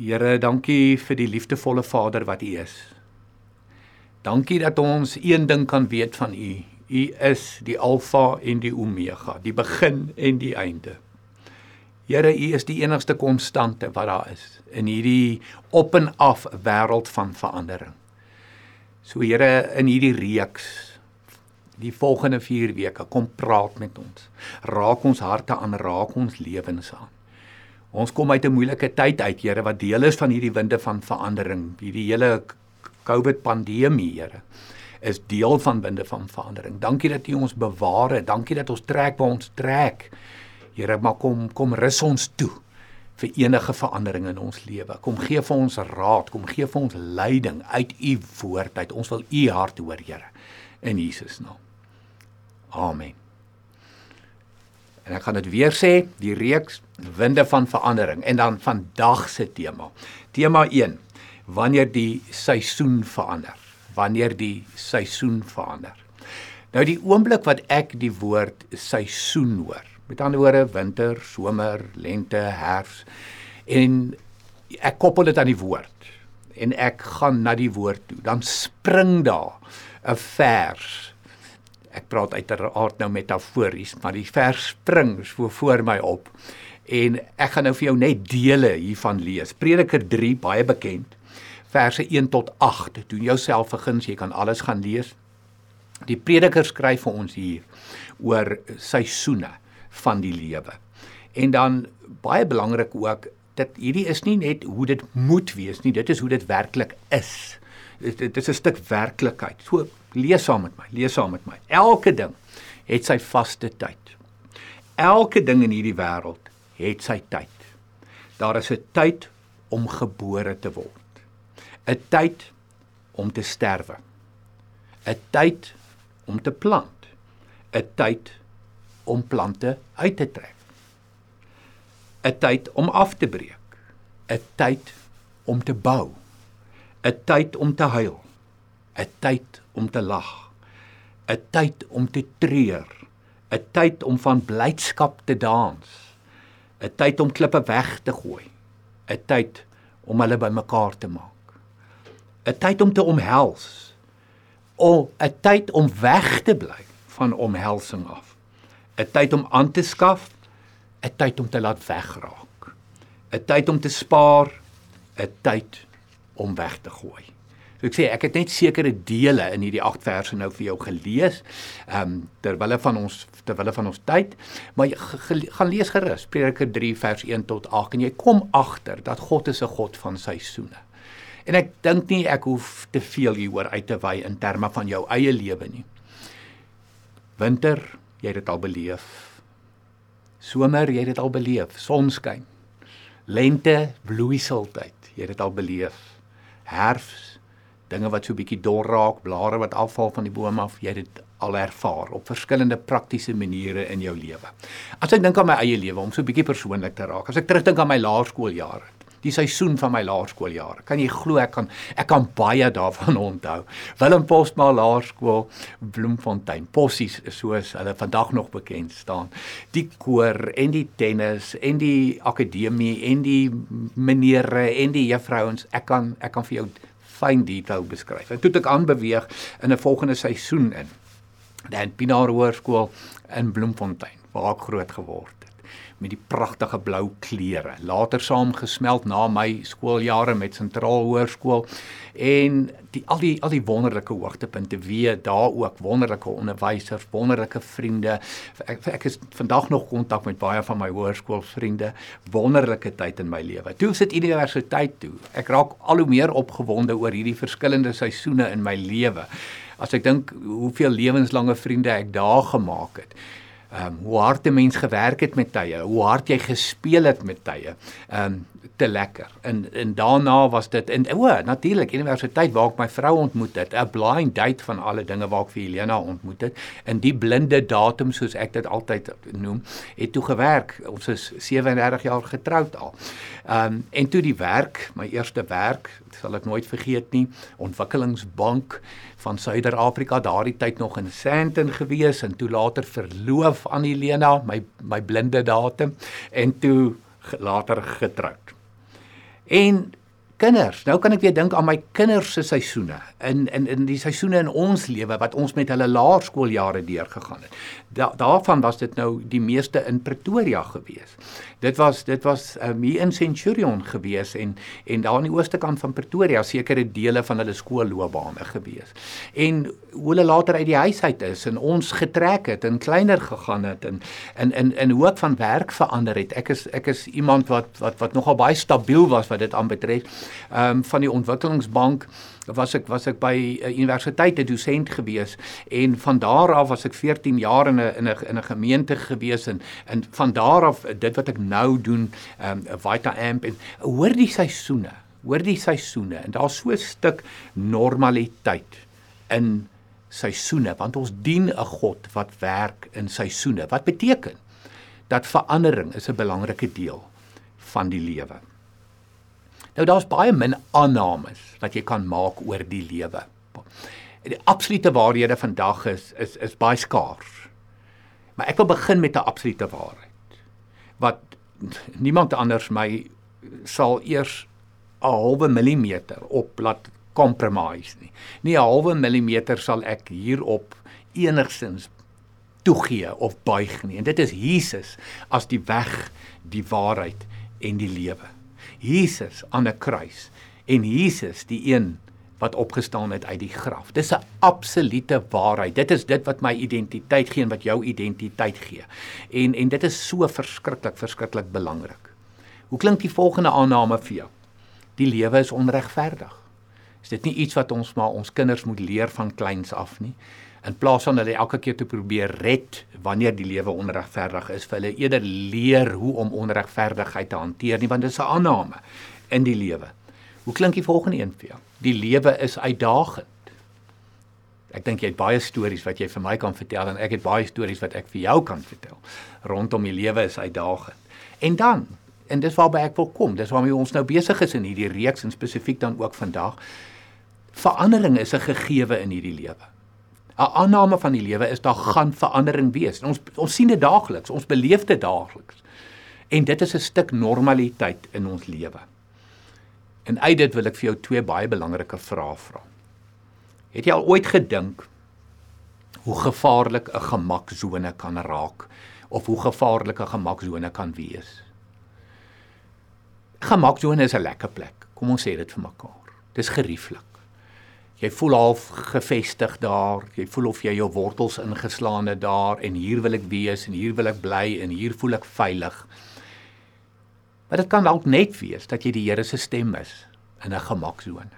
Here, dankie vir die liefdevolle Vader wat U is. Dankie dat ons een ding kan weet van U. U is die Alfa en die Omega, die begin en die einde. Here, U is die enigste konstante wat daar is in hierdie op en af wêreld van verandering. So Here, in hierdie reeks die volgende 4 weke kom praat met ons. Raak ons harte aan, raak ons lewens aan. Ons kom uit 'n moeilike tyd uit, Here, wat deel is van hierdie winde van verandering, hierdie hele COVID pandemie, Here is deel van winde van verandering. Dankie dat U ons bewaar het. Dankie dat ons trek waar ons trek. Here, maar kom kom rus ons toe vir enige verandering in ons lewe. Kom gee vir ons raad, kom gee vir ons leiding uit U woord uit. Ons wil U hart hoor, Here, in Jesus naam. Amen. En ek gaan dit weer sê, die reeks winde van verandering en dan vandag se tema. Tema 1: Wanneer die seisoen verander. Wanneer die seisoen verander. Nou die oomblik wat ek die woord seisoen hoor. Met ander woorde winter, somer, lente, herfs en ek koppel dit aan die woord en ek gaan na die woord toe. Dan spring daar 'n vers ek praat uiteraard nou metafories, maar die vers spring so voor my op. En ek gaan nou vir jou net dele hiervan lees. Prediker 3 baie bekend. Verse 1 tot 8. Doen jouself vergins, jy kan alles gaan lees. Die prediker skryf vir ons hier oor seisoene van die lewe. En dan baie belangrik ook dat hierdie is nie net hoe dit moet wees nie, dit is hoe dit werklik is. Dit, is 'n stuk werklikheid. So lees saam met my, lees saam met my. Elke ding het sy vaste tyd. Elke ding in hierdie wêreld het sy tyd. Daar is 'n tyd om gebore te word. 'n Tyd om te sterwe. 'n Tyd om te plant. 'n Tyd om plante uit te trek. 'n Tyd om af te breek. 'n Tyd om te bou. 'n Tyd om te huil. 'n Tyd om te lag, 'n tyd om te treur, 'n tyd om van blydskap te dans, 'n tyd om klippe weg te gooi, 'n tyd om hulle bymekaar te maak, 'n tyd om te omhels, 'n tyd om weg te bly van omhelsing af, 'n tyd om aan te skaf, 'n tyd om te laat wegraak, 'n tyd om te spaar, 'n tyd om weg te gooi. So ek sê ek het net sekere dele in hierdie 8 verse nou vir jou gelees. Ehm um, terwyl van ons terwyl van ons tyd, maar gaan lees gerus Prediker 3 vers 1 tot 8 en jy kom agter dat God is 'n God van seisoene. En ek dink nie ek hoef te veel hieroor uit te wy in terme van jou eie lewe nie. Winter, jy het dit al beleef. Somer, jy het dit al beleef. Sonskyn. Lente, bloeiseltyd, jy het dit al beleef. Herfs, dinge wat so bietjie dor raak, blare wat afval van die boom af, jy dit al ervaar op verskillende praktiese maniere in jou lewe. As ek dink aan my eie lewe om so bietjie persoonlik te raak, as ek terugdink aan my laerskooljare, die seisoen van my laerskooljare. Kan jy glo ek kan ek kan baie daarvan onthou. Willem Postma Laerskool Bloemfontein. Possies soos hulle vandag nog bekend staan. Die koor en die tennis en die akademie en die menere en die juffrouens. Ek kan ek kan vir jou fyn detail beskryf. En toe ek aanbeweeg in 'n volgende seisoen in. Dan Pinaar Hoërskool in Bloemfontein waar ek groot geword het met die pragtige blou kleure. Later saamgesmelt na my skooljare met Sentraal Hoërskool en die al die al die wonderlike hoogtepunte weer daar ook wonderlike onderwysers, wonderlike vriende. Ek ek is vandag nog kontak met baie van my hoërskoolvriende. Wonderlike tyd in my lewe. Toe sit universiteit toe. Ek raak al hoe meer opgewonde oor hierdie verskillende seisoene in my lewe. As ek dink hoeveel lewenslange vriende ek daar gemaak het ehm um, hoe hard 'n mens gewerk het met tye, hoe hard jy gespeel het met tye. Ehm um, te lekker. En en daarna was dit en o, natuurlik universiteit waar ek my vrou ontmoet het, 'n blind date van alle dinge waar ek vir Helena ontmoet het. En die blinde datum soos ek dit altyd noem, het toe gewerk. Ons is 37 jaar getroud al. Ehm um, en toe die werk, my eerste werk, sal ek nooit vergeet nie, Ontwikkelingsbank van Suider-Afrika, daardie tyd nog in Sandton gewees en toe later verloof aan Helena, my my blinde datum en toe later getroud. En kinders, nou kan ek weer dink aan my kinders se seisoene in in in die seisoene in ons lewe wat ons met hulle laerskooljare deurgegaan het. Da, daarvan was dit nou die meeste in Pretoria gewees. Dit was dit was um, hier in Centurion gewees en en daar aan die ooste kant van Pretoria sekere dele van hulle skoolloopbane gewees. En hoe hulle later uit die huis uit is en ons getrek het en kleiner gegaan het en in in in hoop van werk verander het. Ek is ek is iemand wat wat wat nogal baie stabiel was wat dit aanbetref. Ehm um, van die ontwikkelingsbank was ek was ek by 'n uh, universiteit 'n dosent gewees en van daar af was ek 14 jaar in 'n in 'n in 'n gemeente gewees en en van daar af dit wat ek nou doen ehm um, Vita Amp en hoor die seisoene hoor die seisoene en daar's so 'n stuk normaliteit in seisoene want ons dien 'n God wat werk in seisoene wat beteken dat verandering is 'n belangrike deel van die lewe Nou daar's baie min aannames wat jy kan maak oor die lewe. Die absolute waarhede vandag is is is baie skaars. Maar ek wil begin met 'n absolute waarheid. Wat niemand anders my sal eers 'n halwe millimeter op laat compromise nie. Nie 'n halwe millimeter sal ek hierop enigsins toegee of buig nie. En dit is Jesus as die weg, die waarheid en die lewe. Jesus aan 'n kruis en Jesus die een wat opgestaan het uit die graf. Dis 'n absolute waarheid. Dit is dit wat my identiteit gee en wat jou identiteit gee. En en dit is so verskriklik verskriklik belangrik. Hoe klink die volgende aanname vir jou? Die lewe is onregverdig. Is dit nie iets wat ons maar ons kinders moet leer van kleins af nie? In plaas van hulle elke keer te probeer red wanneer die lewe onregverdig is, vir hulle eerder leer hoe om onregverdigheid te hanteer nie, want dit is 'n aanname in die lewe. Hoe klink die volgende een vir jou? Die lewe is uitdagend. Ek dink jy het baie stories wat jy vir my kan vertel en ek het baie stories wat ek vir jou kan vertel rondom die lewe is uitdagend. En dan, en dis waarby ek wil kom, dis waarmee ons nou besig is in hierdie reeks en spesifiek dan ook vandag. Verandering is 'n gegewe in hierdie lewe. 'n aanname van die lewe is daar gaan verandering wees. En ons ons sien dit daagliks, ons beleef dit daagliks. En dit is 'n stuk normaliteit in ons lewe. En uit dit wil ek vir jou twee baie belangrike vrae vra. Het jy al ooit gedink hoe gevaarlik 'n gemaksone kan raak of hoe gevaarlik 'n gemaksone kan wees? Gemaksone is 'n lekker plek. Kom ons sê dit vir mekaar. Dis gerieflik. Jy voel half gefestig daar. Jy voel of jy jou wortels ingeslaan het daar en hier wil ek wees en hier wil ek bly en hier voel ek veilig. Maar dit kan dalk net wees dat jy die Here se stem is in 'n gemaksone.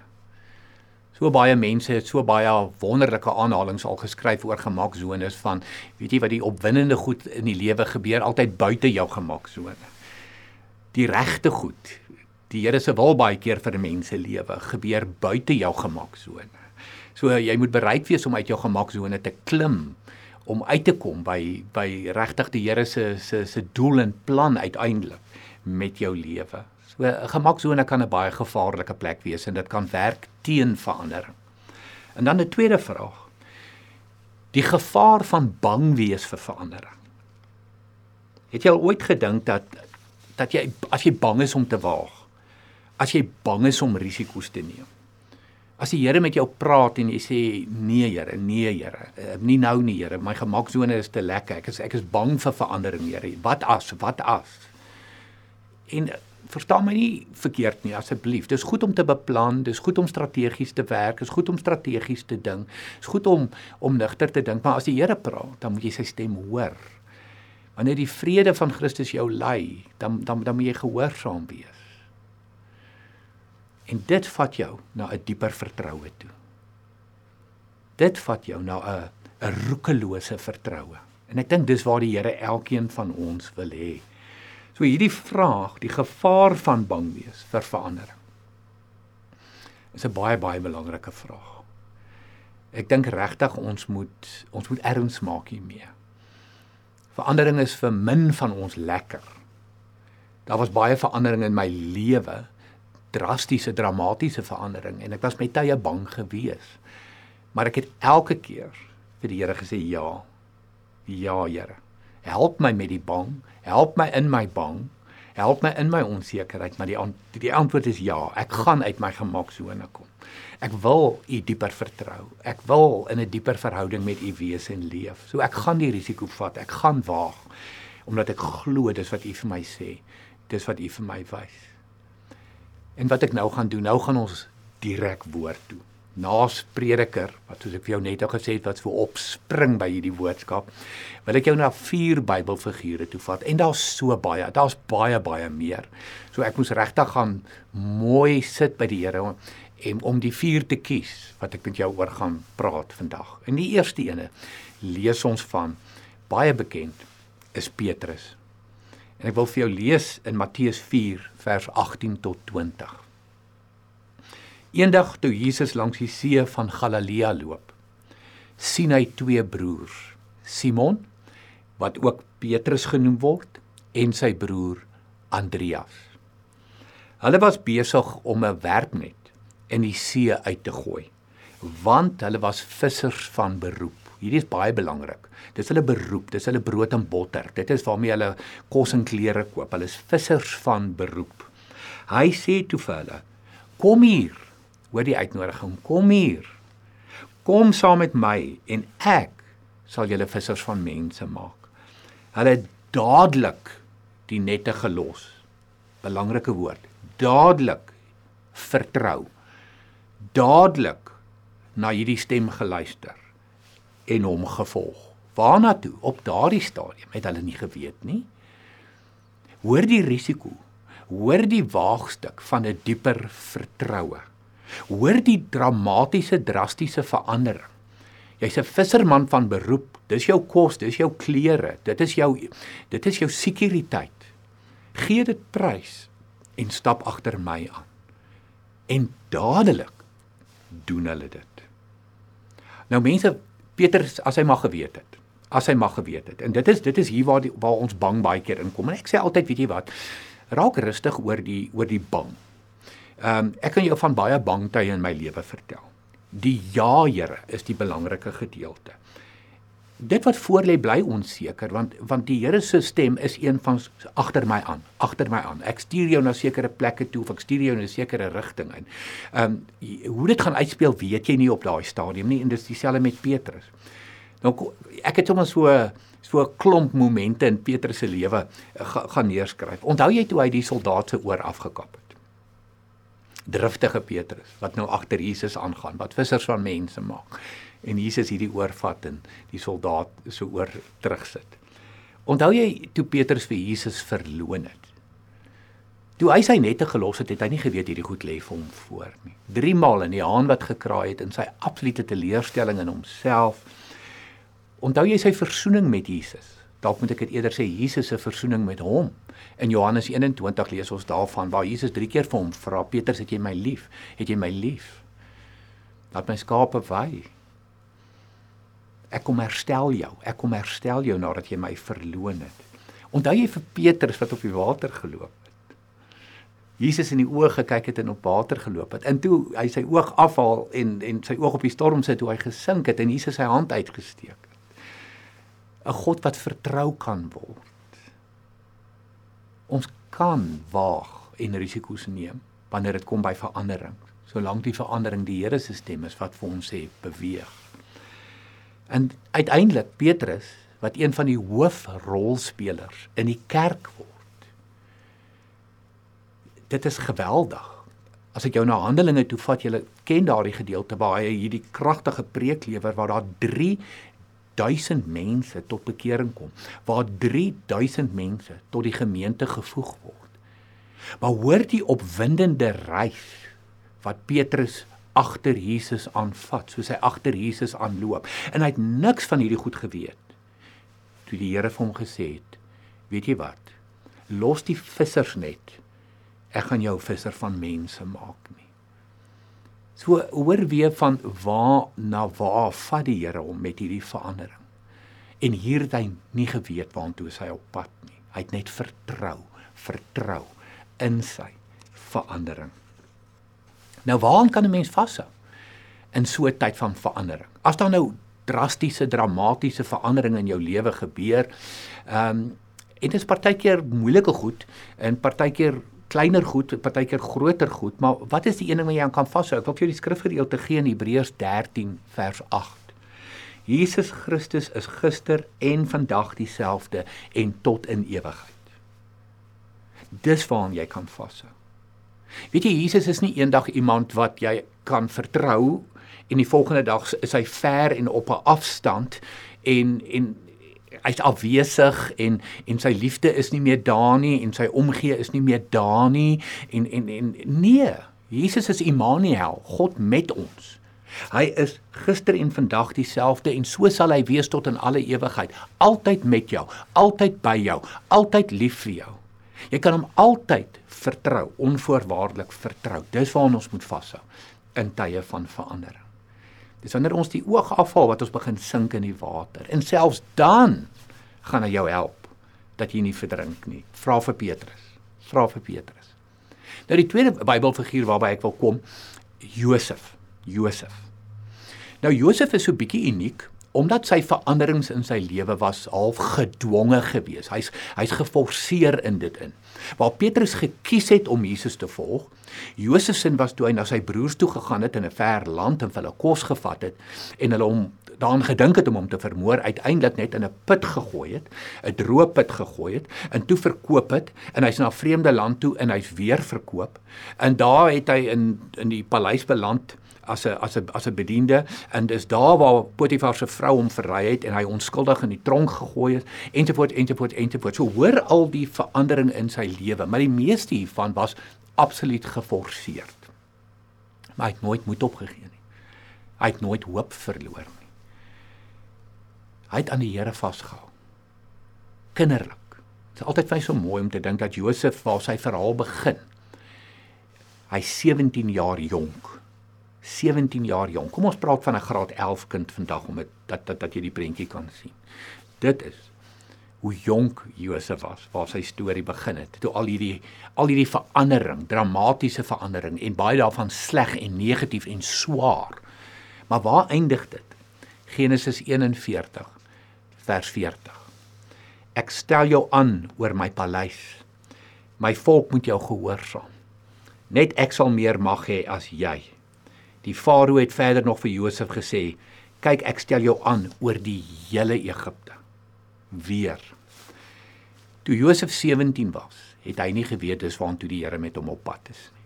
So baie mense het so baie wonderlike aanhalinge al geskryf oor gemaksones van weet jy wat die opwindende goed in die lewe gebeur altyd buite jou gemaksone. Die regte goed die Here se wil baie keer vir mense lewe gebeur buite jou gemaksone. So jy moet bereid wees om uit jou gemaksone te klim om uit te kom by by regtig die Here se se se doel en plan uiteindelik met jou lewe. So 'n gemaksone kan 'n baie gevaarlike plek wees en dit kan werk teen verandering. En dan 'n tweede vraag. Die gevaar van bang wees vir verandering. Het jy al ooit gedink dat dat jy as jy bang is om te waag as jy bang is om risiko's te neem. As die Here met jou praat en jy sê nee Here, nee Here, uh, nie nou nie Here, my gemaksone is te lekker. Ek is ek is bang vir verandering Here. Wat as? Wat as? En uh, verstaan my nie verkeerd nie asseblief. Dis goed om te beplan, dis goed om strategies te werk, dis goed om strategies te dink. Dis goed om om nigter te dink, maar as die Here praat, dan moet jy sy stem hoor. Wanneer die vrede van Christus jou lei, dan dan dan moet jy gehoorsaam wees. En dit vat jou na 'n dieper vertroue toe. Dit vat jou na 'n 'n roekelose vertroue. En ek dink dis waar die Here elkeen van ons wil hê. So hierdie vraag, die gevaar van bang wees vir verandering. Is 'n baie baie belangrike vraag. Ek dink regtig ons moet ons moet erns maak hiermee. Verandering is vir min van ons lekker. Daar was baie verandering in my lewe drastiese dramatiese verandering en ek was met tye bang gewees. Maar ek het elke keer vir die Here gesê ja. Ja, Here. Help my met die bang, help my in my bang, Help my in my onsekerheid, maar die die antwoord is ja. Ek gaan uit my gemaksone kom. Ek wil u dieper vertrou. Ek wil in 'n dieper verhouding met u wees en leef. So ek gaan die risiko vat. Ek gaan waag omdat ek glo dis wat u vir my sê. Dis wat u vir my wys. En wat ek nou gaan doen, nou gaan ons direk woord toe. Naas prediker wat soos ek vir jou net al gesê het wat so opspring by hierdie woordskap wil ek jou na vier Bybelfigure toe vat. En daar's so baie daar's baie baie meer. So ek moes regtig gaan mooi sit by die Here en om die vier te kies wat ek met jou oor gaan praat vandag. En die eerste ene lees ons van baie bekend is Petrus en ek wil vir jou lees in Matteus 4 vers 18 tot 20 Eendag toe Jesus langs die see van Galilea loop, sien hy twee broers, Simon wat ook Petrus genoem word en sy broer Andreas. Hulle was besig om 'n werknet in die see uit te gooi, want hulle was vissers van beroep. Hierdie is baie belangrik. Dis hulle beroep, dis hulle brood en botter. Dit is waarmee hulle kos en klere koop. Hulle is vissers van beroep. Hy sê toe vir hulle: "Kom hier hoor die uitnodiging, kom hier. Kom saam met my en ek sal julle vissers van mense maak. Hulle dadelik die nette gelos. Belangrike woord. Dadelik vertrou. Dadelik na hierdie stem geluister en hom gevolg. Waarna toe? Op daardie stadium het hulle nie geweet nie. Hoor die risiko. Hoor die waagstuk van 'n dieper vertroue. Hoor die dramatiese drastiese verandering. Jy's 'n visserman van beroep. Dis jou kos, dis jou klere, dit is jou dit is jou sekuriteit. Gee dit prys en stap agter my aan. En dadelik doen hulle dit. Nou mense, Petrus as hy mag geweet het, as hy mag geweet het. En dit is dit is hier waar die, waar ons bang baie keer inkom. En ek sê altyd, weet jy wat? Raak rustig oor die oor die bang. Ehm um, ek kan jou van baie bang tye in my lewe vertel. Die ja, Here, is die belangrike gedeelte. Dit wat voor lê bly onseker want want die Here se stem is een van agter my aan, agter my aan. Ek stuur jou na sekere plekke toe of ek stuur jou in 'n sekere rigting in. Ehm um, hoe dit gaan uitspeel, weet jy nie op daai stadium nie en dis dieselfde met Petrus. Nou ek het sommer so so 'n klomp momente in Petrus se lewe eh, gaan neerskryf. Onthou jy toe hy die soldaat se oor afgekap het? driftige Petrus wat nou agter Jesus aangaan, wat vissers van mense maak. En Jesus hierdie oorvat en die soldaat so oor terugsit. Onthou jy toe Petrus vir Jesus verloon het? Toe hy sy nette gelos het, het hy nie geweet hierdie goed lê vir hom voor nie. 3 maal in die haan wat gekraai het in sy absolute teleurstelling in homself. Onthou jy sy versoening met Jesus? dalk moet ek dit eerder sê Jesus se versoening met hom. In Johannes 21 lees ons daarvan waar Jesus drie keer vir hom vra: "Petrus, het jy my lief? Het jy my lief? Laat my skape wy. Ek kom herstel jou. Ek kom herstel jou nadat jy my verloon het." Onthou jy vir Petrus wat op die water geloop het? Jesus in die oë gekyk het en op water geloop het. En toe hy sy oog afhaal en en sy oog op die storm sit, toe hy gesink het en Jesus sy hand uitgesteek het. 'n God wat vertrou kan word. Ons kan waag en risiko's neem wanneer dit kom by verandering, solank die verandering die Here se stem is wat vir ons sê beweeg. En uiteindelik Petrus wat een van die hoofrolspelers in die kerk word. Dit is geweldig. As ek jou na Handelinge toe vat, jy ken daardie gedeelte waar hy hierdie kragtige preek lewer waar daar 1000 mense tot bekering kom, waar 3000 mense tot die gemeente gevoeg word. Maar hoor die opwindende reis wat Petrus agter Jesus aanvat, soos hy agter Jesus aanloop. En hy het niks van hierdie goed geweet. Toe die Here vir hom gesê het: "Weet jy wat? Los die vissers net. Ek gaan jou visser van mense maak nie." So hoor weer van waar na waar vat die Here hom met hierdie verandering. En hier het hy nie geweet waartoe hy op pad nie. Hy het net vertrou, vertrou in sy verandering. Nou waaraan kan 'n mens vashou in so 'n tyd van verandering? As daar nou drastiese, dramatiese veranderinge in jou lewe gebeur, ehm um, En dit is partykeer moeilike goed en partykeer kleiner goed, partykeer groter goed, maar wat is die een ding wat jy aan kan vashou? Ek wil vir jou die skrifgedeelte gee in Hebreërs 13 vers 8. Jesus Christus is gister en vandag dieselfde en tot in ewigheid. Dis waaraan jy kan vashou. Weet jy Jesus is nie eendag iemand wat jy kan vertrou en die volgende dag is hy ver en op 'n afstand en en hy's afwesig en en sy liefde is nie meer daar nie en sy omgee is nie meer daar nie en en en nee Jesus is Immanuel God met ons. Hy is gister en vandag dieselfde en so sal hy wees tot in alle ewigheid altyd met jou altyd by jou altyd lief vir jou jy kan hom altyd vertrou onvoorwaardelik vertrou dis waarna ons moet vashou in tye van verandering Dis wanneer ons die oog afhaal wat ons begin sink in die water. En selfs dan gaan hy jou help dat jy nie verdrink nie. Vra vir Petrus. Vra vir Petrus. Nou die tweede Bybelfiguur waarby ek wil kom, Josef. Josef. Nou Josef is so bietjie uniek omdat sy veranderings in sy lewe was half gedwonge geweest. Hy's hy's geforseer in dit in. Waar Petrus gekies het om Jesus te volg, Josef se was toe hy na sy broers toe gegaan het in 'n ver land en hulle kos gevat het en hulle hom daaraan gedink het om hom te vermoor, uiteindelik net in 'n put gegooi het, 'n droë put gegooi het en toe verkoop het en hy's na 'n vreemde land toe en hy's weer verkoop. En daar het hy in in die paleis beland as 'n as 'n as 'n bediende en dis daar waar Potifar se vrou hom verraai het en hy onskuldig in die tronk gegooi het ensovoorts ensovoorts ensovoorts. So hoor al die verandering in sy lewe, maar die meeste hiervan was absoluut geforseer. Maar hy het nooit moed opgegee nie. Hy het nooit hoop verloor nie. Hy het aan die Here vasgehou. Kinderlik. Dit is altyd vir my so mooi om te dink dat Josef waar sy verhaal begin. Hy's 17 jaar jonk 17 jaar jonk. Kom ons praat van 'n graad 11 kind vandag om dit dat dat dat jy die prentjie kan sien. Dit is hoe jonk Josef was waar sy storie begin het. Toe al hierdie al hierdie verandering, dramatiese verandering en baie daarvan sleg en negatief en swaar. Maar waar eindig dit? Genesis 41 vers 40. Ek stel jou aan oor my paleis. My volk moet jou gehoorsaam. Net ek sal meer mag hê as jy. Die farao het verder nog vir Josef gesê: "Kyk, ek stel jou aan oor die hele Egipte." Weer. Toe Josef 17 was, het hy nie geweet dis waartoe die Here met hom op pad is nie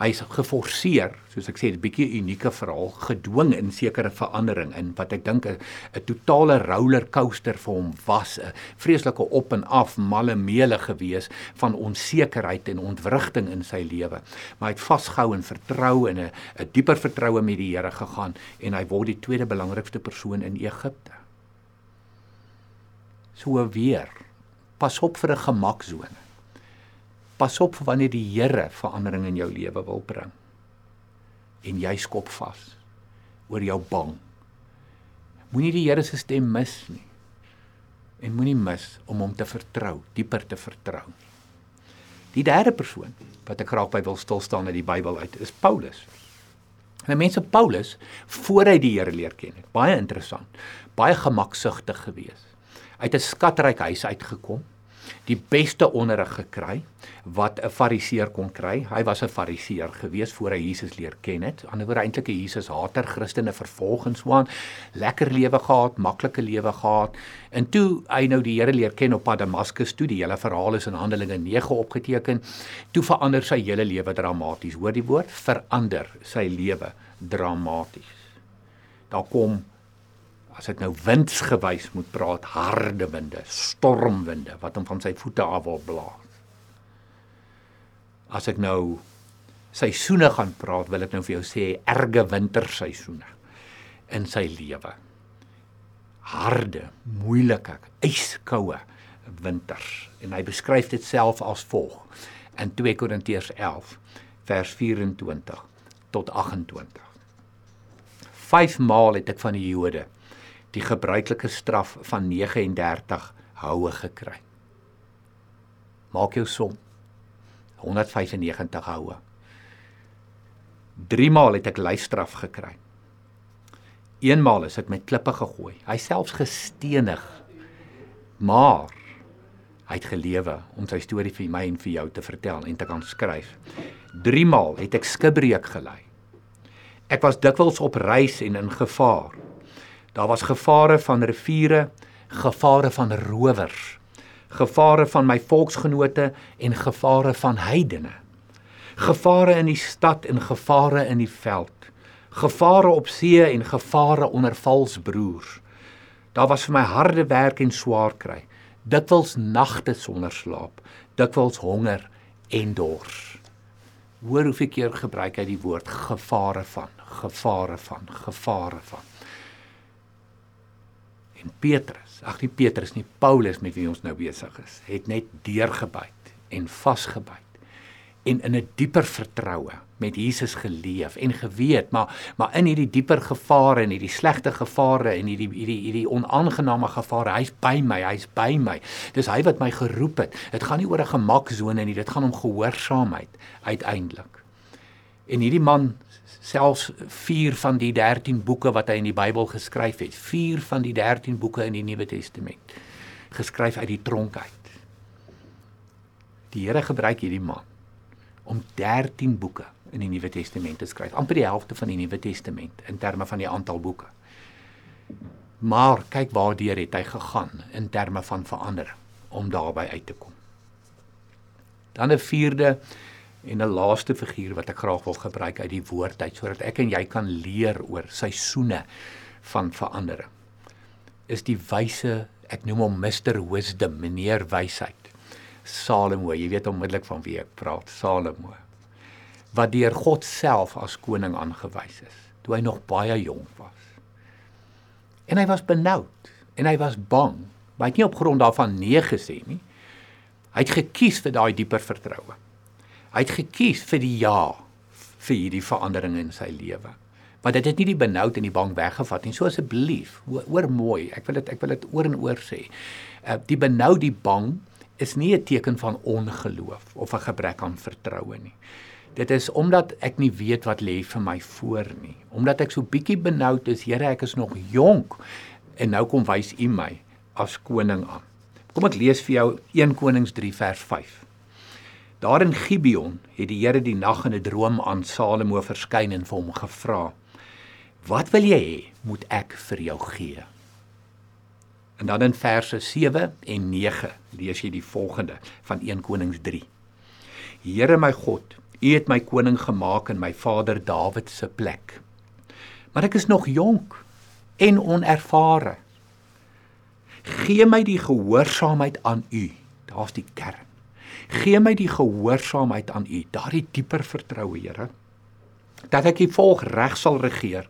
hy's geforseer, soos ek sê, 'n bietjie unieke verhaal, gedwing in sekere verandering in wat ek dink 'n totale roller coaster vir hom was, 'n vreeslike op en af malle meele gewees van onsekerheid en ontwrigting in sy lewe. Maar hy het vasgehou en vertrou en 'n 'n dieper vertroue met die Here gegaan en hy word die tweede belangrikste persoon in Egipte. So weer. Pas op vir 'n gemaksone. Pas op wanneer die Here verandering in jou lewe wil bring. En jy skop vas oor jou bang. Moenie die Here se stem mis nie. En moenie mis om hom te vertrou, dieper te vertrou. Die derde persoon wat ek graag by wil stil staan uit die Bybel uit is Paulus. En mense Paulus voor hy die Here leer ken het. Baie interessant. Baie gemaksugtig geweest. Uit 'n skatryk huis uitgekom die beste onderrig gekry wat 'n fariseer kon kry. Hy was 'n fariseer gewees voor hy Jesus leer ken het. Anderswoorde eintlik 'n Jesus hater, Christene vervolgens waan, lekker lewe gehad, maklike lewe gehad. En toe hy nou die Here leer ken op pad Damaskus toe, die hele verhaal is in Handelinge 9 opgeteken, toe verander sy hele lewe dramaties. Hoor die woord, verander sy lewe dramaties. Daar kom as ek nou windsgewys moet praat, harde winde, stormwinde wat hom van sy voete af wil blaas. As ek nou seisoene gaan praat, wil ek nou vir jou sê erge winterseisoene in sy lewe. Harde, moeilike, yskoue winters en hy beskryf dit self as volg in 2 Korintiërs 11 vers 24 tot 28. Vyf maal het ek van die Jode die gebruikelike straf van 39 houe gekry. Maak jou som. 195 houe. 3 maal het ek lyfstraf gekry. Eenmaal is ek met klippe gegooi. Hy selfs gestenig. Maar Hy het gelewe om sy storie vir my en vir jou te vertel en te kan skryf. 3 maal het ek skibreek gelei. Ek was dikwels op reis en in gevaar. Daar was gevare van riviere, gevare van rowers, gevare van my volksgenote en gevare van heidene. Gevare in die stad en gevare in die veld. Gevare op see en gevare onder vals broers. Daar was vir my harde werk en swaar kry. Dikwels nagte sonder slaap, dikwels honger en dors. Hoor hoeveel keer gebruik hy die woord gevare van, gevare van, gevare van. En Petrus, ag nie Petrus nie, Paulus met wie ons nou besig is, het net deurgebyt en vasgebyt en in 'n dieper vertroue met Jesus geleef en geweet maar maar in hierdie dieper gevare en hierdie slegte gevare en hierdie hierdie hierdie onaangename gevare hy's by my hy's by my. Dis hy wat my geroep het. Dit gaan nie oor 'n gemaksone nie dit gaan om gehoorsaamheid uiteindelik en hierdie man selfs 4 van die 13 boeke wat hy in die Bybel geskryf het 4 van die 13 boeke in die Nuwe Testament geskryf uit die tronk uit die Here gebruik hierdie man om 13 boeke in die Nuwe Testament te skryf, amper die helfte van die Nuwe Testament in terme van die aantal boeke. Maar kyk waardeur het hy gegaan in terme van verandering om daarby uit te kom. Dan 'n vierde en 'n laaste figuur wat ek graag wil gebruik uit die woord uit sodat ek en jy kan leer oor seisoene van verandering. Is die wyse, ek noem hom Mr Wisdom, meneer wysheid. Salomo, jy weet onmiddellik van wie ek praat, Salomo. Wat deur God self as koning aangewys is toe hy nog baie jonk was. En hy was benoud en hy was bang, maar hy het nie op grond daarvan nee gesê nie. Hy het gekies vir daai dieper vertroue. Hy het gekies vir die ja vir hierdie verandering in sy lewe. Maar dit het nie die benoud en die bang weggevat nie. So asseblief, hoor mooi, ek wil dit ek wil dit oor en oor sê. Uh die benoud, die bang is nie 'n teken van ongeloof of 'n gebrek aan vertroue nie. Dit is omdat ek nie weet wat lê vir my voor nie. Omdat ek so bietjie benoud is, Here, ek is nog jonk en nou kom wys U my as koning aan. Kom ek lees vir jou 1 Konings 3 vers 5. Daar in Gibeon het die Here die nag in 'n droom aan Salomo verskyn en vir hom gevra: "Wat wil jy hê moet ek vir jou gee?" En dan in verse 7 en 9 lees jy die volgende van 1 Konings 3. Here my God, U het my koning gemaak in my vader Dawid se plek. Maar ek is nog jonk en onervare. Gee my die gehoorsaamheid aan U. Daar's die kern. Gee my die gehoorsaamheid aan U, daardie dieper vertroue, Here, dat ek U volk reg sal regeer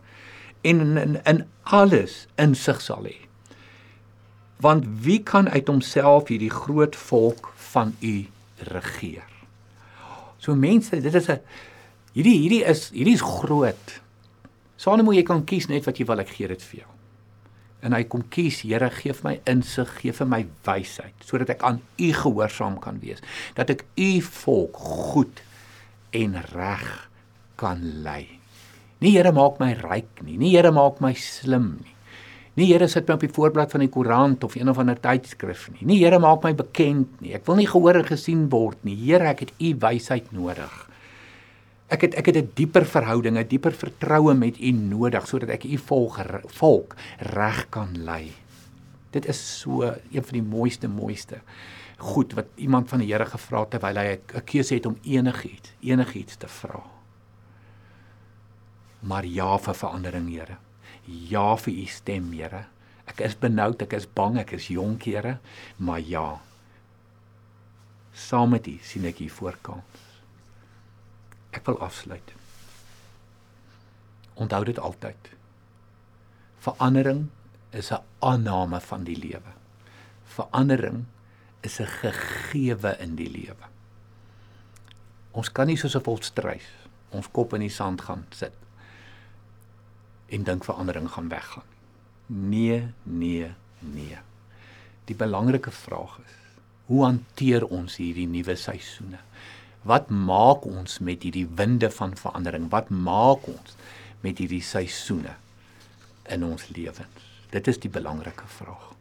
en in, in, in alles insig sal hê want wie kan uit homself hierdie groot volk van u regeer? So mense, dit is 'n hierdie hierdie is hierdie is groot. Salomo jy kan kies net wat jy wil, ek gee dit vir jou. En hy kom kies, Here, gee vir my insig, gee vir my wysheid sodat ek aan u gehoorsaam kan wees, dat ek u volk goed en reg kan lei. Nie Here maak my ryk nie, nie Here maak my slim nie. Nie Here sit my op die voorblad van die koerant of een of ander tydskrif nie. Nie Here maak my bekend nie. Ek wil nie gehoor en gesien word nie. Here, ek het u wysheid nodig. Ek het ek het 'n dieper verhouding, 'n dieper vertroue met u nodig sodat ek u volk volk reg kan lei. Dit is so een van die mooiste mooiste goed wat iemand van die Here gevra het terwyl hy 'n keuse het om enigiets, enigiets te vra. Maar ja vir verandering, Here ja vir u stem, Here. Ek is benoud, ek is bang, ek is jonk, Here, maar ja. Saam met u sien ek u voorkans. Ek wil afsluit. Onthou dit altyd. Verandering is 'n aanname van die lewe. Verandering is 'n gegewe in die lewe. Ons kan nie soos 'n volstrys ons kop in die sand gaan sit en dink verandering gaan weggaan. Nee, nee, nee. Die belangrike vraag is: hoe hanteer ons hierdie nuwe seisoene? Wat maak ons met hierdie winde van verandering? Wat maak ons met hierdie seisoene in ons lewens? Dit is die belangrike vraag.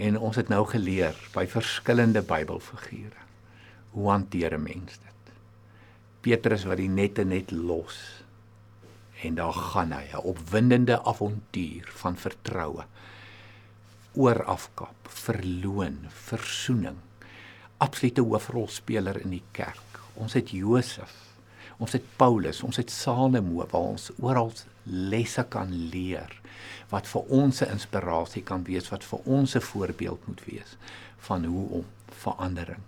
En ons het nou geleer by verskillende Bybelfigure hoe hanteer 'n mens dit. Petrus wat die nette net los en daar gaan hy, 'n opwindende avontuur van vertroue. Oor afkap, verloon, versoening. Absolute hoofrolspeler in die kerk. Ons het Josef, ons het Paulus, ons het Salomo waar ons oral lesse kan leer wat vir ons 'n inspirasie kan wees, wat vir ons 'n voorbeeld moet wees van hoe om verandering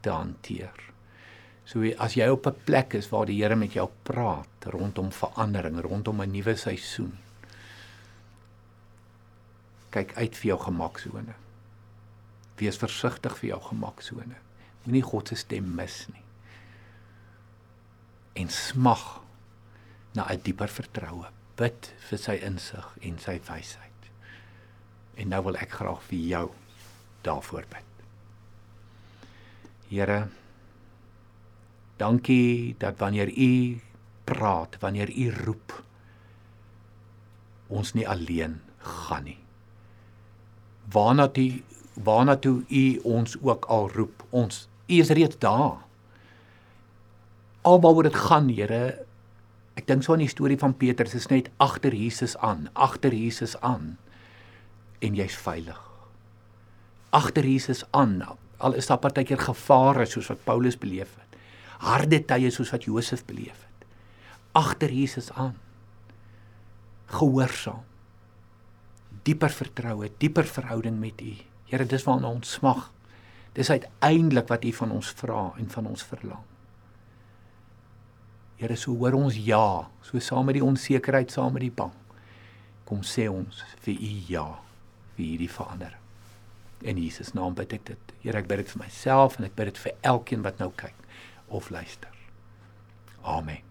te hanteer. So as jy op 'n plek is waar die Here met jou praat rondom verandering, rondom 'n nuwe seisoen. Kyk uit vir jou gemaksone. Wees versigtig vir jou gemaksone. Moenie God se stem mis nie. En smag na 'n dieper vertroue bid vir sy insig en sy wysheid. En nou wil ek graag vir jou daarvoor bid. Here, dankie dat wanneer U praat, wanneer U roep, ons nie alleen gaan nie. Waarna toe waarna toe U ons ook al roep, ons U is reeds daar. Alwaar dit gaan, Here, Ek dink so aan die storie van Petrus, is net agter Jesus aan, agter Jesus aan en jy's veilig. Agter Jesus aan. Al is daar partykeer gevare soos wat Paulus beleef het. Harde tye soos wat Josef beleef het. Agter Jesus aan. Gehoorsaam. Dieper vertroue, dieper verhouding met U. Here, dis waarna ons smag. Dis uiteindelik wat U van ons vra en van ons verlang. Here, so hoor ons ja, so saam met die onsekerheid, saam met die bang. Kom sê ons vir u ja vir hierdie verandering. In Jesus naam bid ek dit. Here, ek bid dit vir myself en ek bid dit vir elkeen wat nou kyk of luister. Amen.